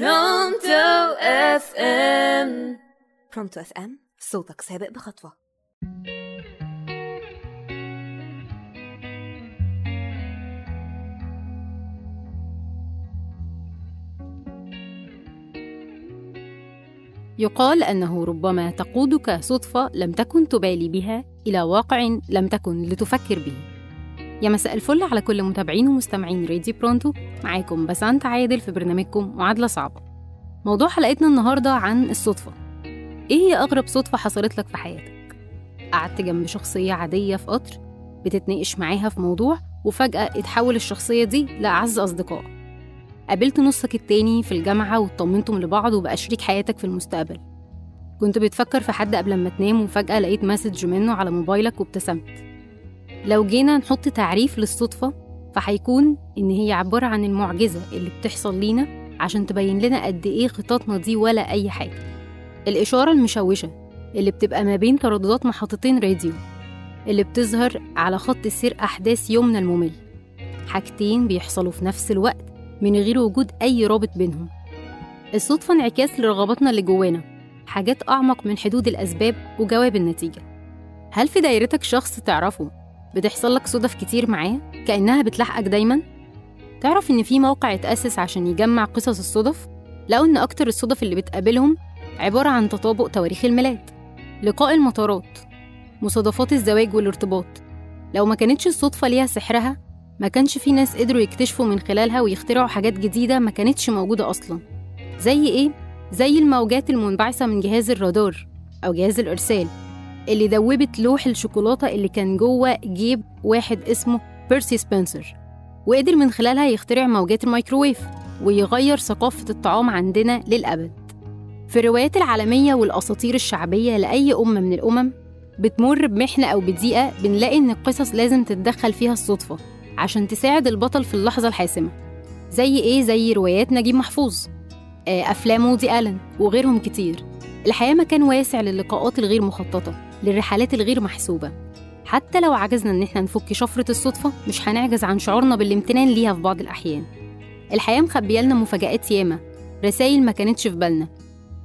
برونتو FM برونتو FM صوتك سابق بخطوة. يقال أنه ربما تقودك صدفة لم تكن تبالي بها إلى واقع لم تكن لتفكر به. يا مساء الفل على كل متابعين ومستمعين راديو برونتو. معاكم بسنت عادل في برنامجكم معادلة صعبة. موضوع حلقتنا النهارده عن الصدفة. إيه هي أغرب صدفة حصلت لك في حياتك؟ قعدت جنب شخصية عادية في قطر بتتناقش معاها في موضوع وفجأة اتحول الشخصية دي لأعز أصدقاء. قابلت نصك التاني في الجامعة واطمنتم لبعض وبقى شريك حياتك في المستقبل. كنت بتفكر في حد قبل ما تنام وفجأة لقيت مسج منه على موبايلك وابتسمت. لو جينا نحط تعريف للصدفة فهيكون إن هي عبارة عن المعجزة اللي بتحصل لينا عشان تبين لنا قد إيه خططنا دي ولا أي حاجة. الإشارة المشوشة اللي بتبقى ما بين ترددات محطتين راديو اللي بتظهر على خط سير أحداث يومنا الممل. حاجتين بيحصلوا في نفس الوقت من غير وجود أي رابط بينهم. الصدفة انعكاس لرغباتنا اللي جوانا حاجات أعمق من حدود الأسباب وجواب النتيجة. هل في دايرتك شخص تعرفه بتحصل لك صدف كتير معاه كأنها بتلاحقك دايما؟ تعرف إن في موقع اتأسس عشان يجمع قصص الصدف؟ لقوا إن أكتر الصدف اللي بتقابلهم عبارة عن تطابق تواريخ الميلاد لقاء المطارات مصادفات الزواج والارتباط لو ما كانتش الصدفة ليها سحرها ما كانش في ناس قدروا يكتشفوا من خلالها ويخترعوا حاجات جديدة ما كانتش موجودة أصلا زي إيه؟ زي الموجات المنبعثة من جهاز الرادار أو جهاز الإرسال اللي دوبت لوح الشوكولاتة اللي كان جوه جيب واحد اسمه بيرسي سبنسر وقدر من خلالها يخترع موجات الميكروويف ويغير ثقافة الطعام عندنا للأبد. في الروايات العالمية والأساطير الشعبية لأي أمة من الأمم بتمر بمحنة أو بضيقة بنلاقي إن القصص لازم تتدخل فيها الصدفة عشان تساعد البطل في اللحظة الحاسمة. زي إيه؟ زي روايات نجيب محفوظ أفلام وودي ألن وغيرهم كتير. الحياة مكان واسع للقاءات الغير مخططة. للرحلات الغير محسوبة. حتى لو عجزنا إن إحنا نفك شفرة الصدفة مش هنعجز عن شعورنا بالامتنان ليها في بعض الأحيان. الحياة مخبية لنا مفاجآت ياما رسايل ما كانتش في بالنا.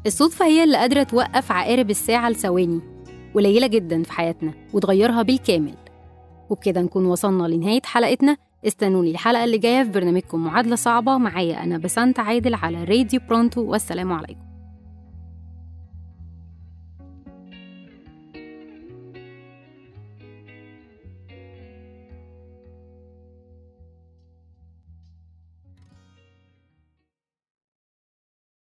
الصدفة هي اللي قادرة توقف عقارب الساعة لثواني قليلة جدا في حياتنا وتغيرها بالكامل. وبكده نكون وصلنا لنهاية حلقتنا. استنوني الحلقة اللي جاية في برنامجكم معادلة صعبة. معايا أنا بسنت عادل على راديو برونتو والسلام عليكم.